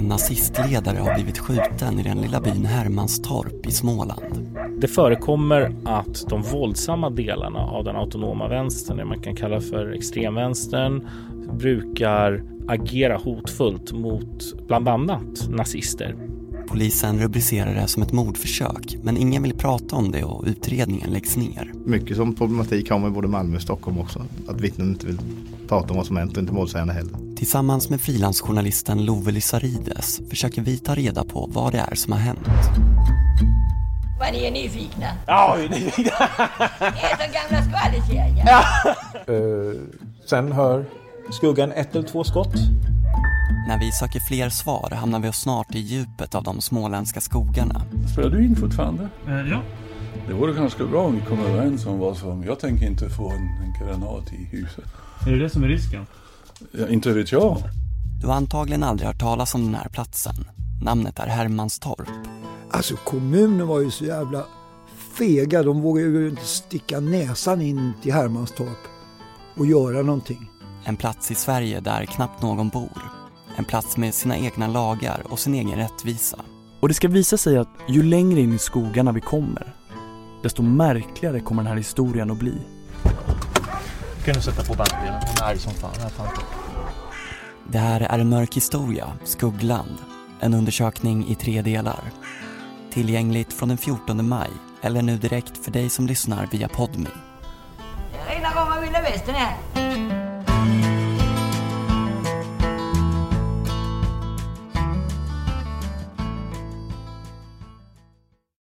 nazistledare har blivit skjuten i den lilla byn Hermanstorp i Småland. Det förekommer att de våldsamma delarna av den autonoma vänstern, det man kan kalla för extremvänstern, brukar agera hotfullt mot bland annat nazister. Polisen rubricerar det som ett mordförsök men ingen vill prata om det och utredningen läggs ner. Mycket som problematik har med både Malmö och Stockholm också. Att vittnen inte vill prata om vad som hänt och inte målsägande heller. Tillsammans med frilansjournalisten Love Lysarides försöker vi ta reda på vad det är som har hänt. Var ni är nyfikna? Ja, vi är nyfikna. Det är som gamla skvallerkärringar. Ja. Uh, sen hör skuggan ett eller två skott. När vi söker fler svar hamnar vi oss snart i djupet av de småländska skogarna. Spelar du in fortfarande? Uh, ja. Det vore ganska bra om vi kom överens om vad som... Jag tänker inte få en, en granat i huset. Är det det som är risken? Ja, inte vet jag. Du har antagligen aldrig hört talas om den här platsen. Namnet är Hermanstorp. Alltså kommunen var ju så jävla fega. De vågade ju inte sticka näsan in till Hermanstorp och göra någonting. En plats i Sverige där knappt någon bor. En plats med sina egna lagar och sin egen rättvisa. Och det ska visa sig att ju längre in i skogarna vi kommer, desto märkligare kommer den här historien att bli. Kan du sätta på bandspelaren? Hon är arg som fan. Här fan. Det här är en mörk historia, Skuggland. En undersökning i tre delar. Tillgängligt från den 14 maj eller nu direkt för dig som lyssnar via Podme. Det regnar om man vill västern här.